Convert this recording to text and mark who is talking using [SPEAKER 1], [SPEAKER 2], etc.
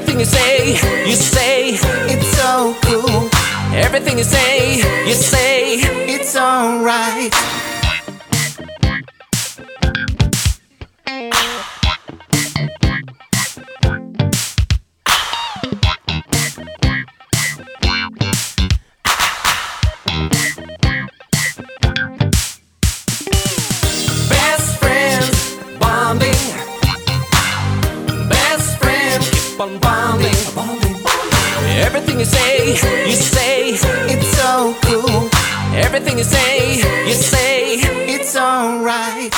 [SPEAKER 1] Everything you say, you say,
[SPEAKER 2] It's so cool.
[SPEAKER 1] everything you say, you say.
[SPEAKER 2] It's alright.
[SPEAKER 1] Bonding. Everything you say, you say.
[SPEAKER 2] It's so cool.
[SPEAKER 1] Everything you say, you say.
[SPEAKER 2] It's alright.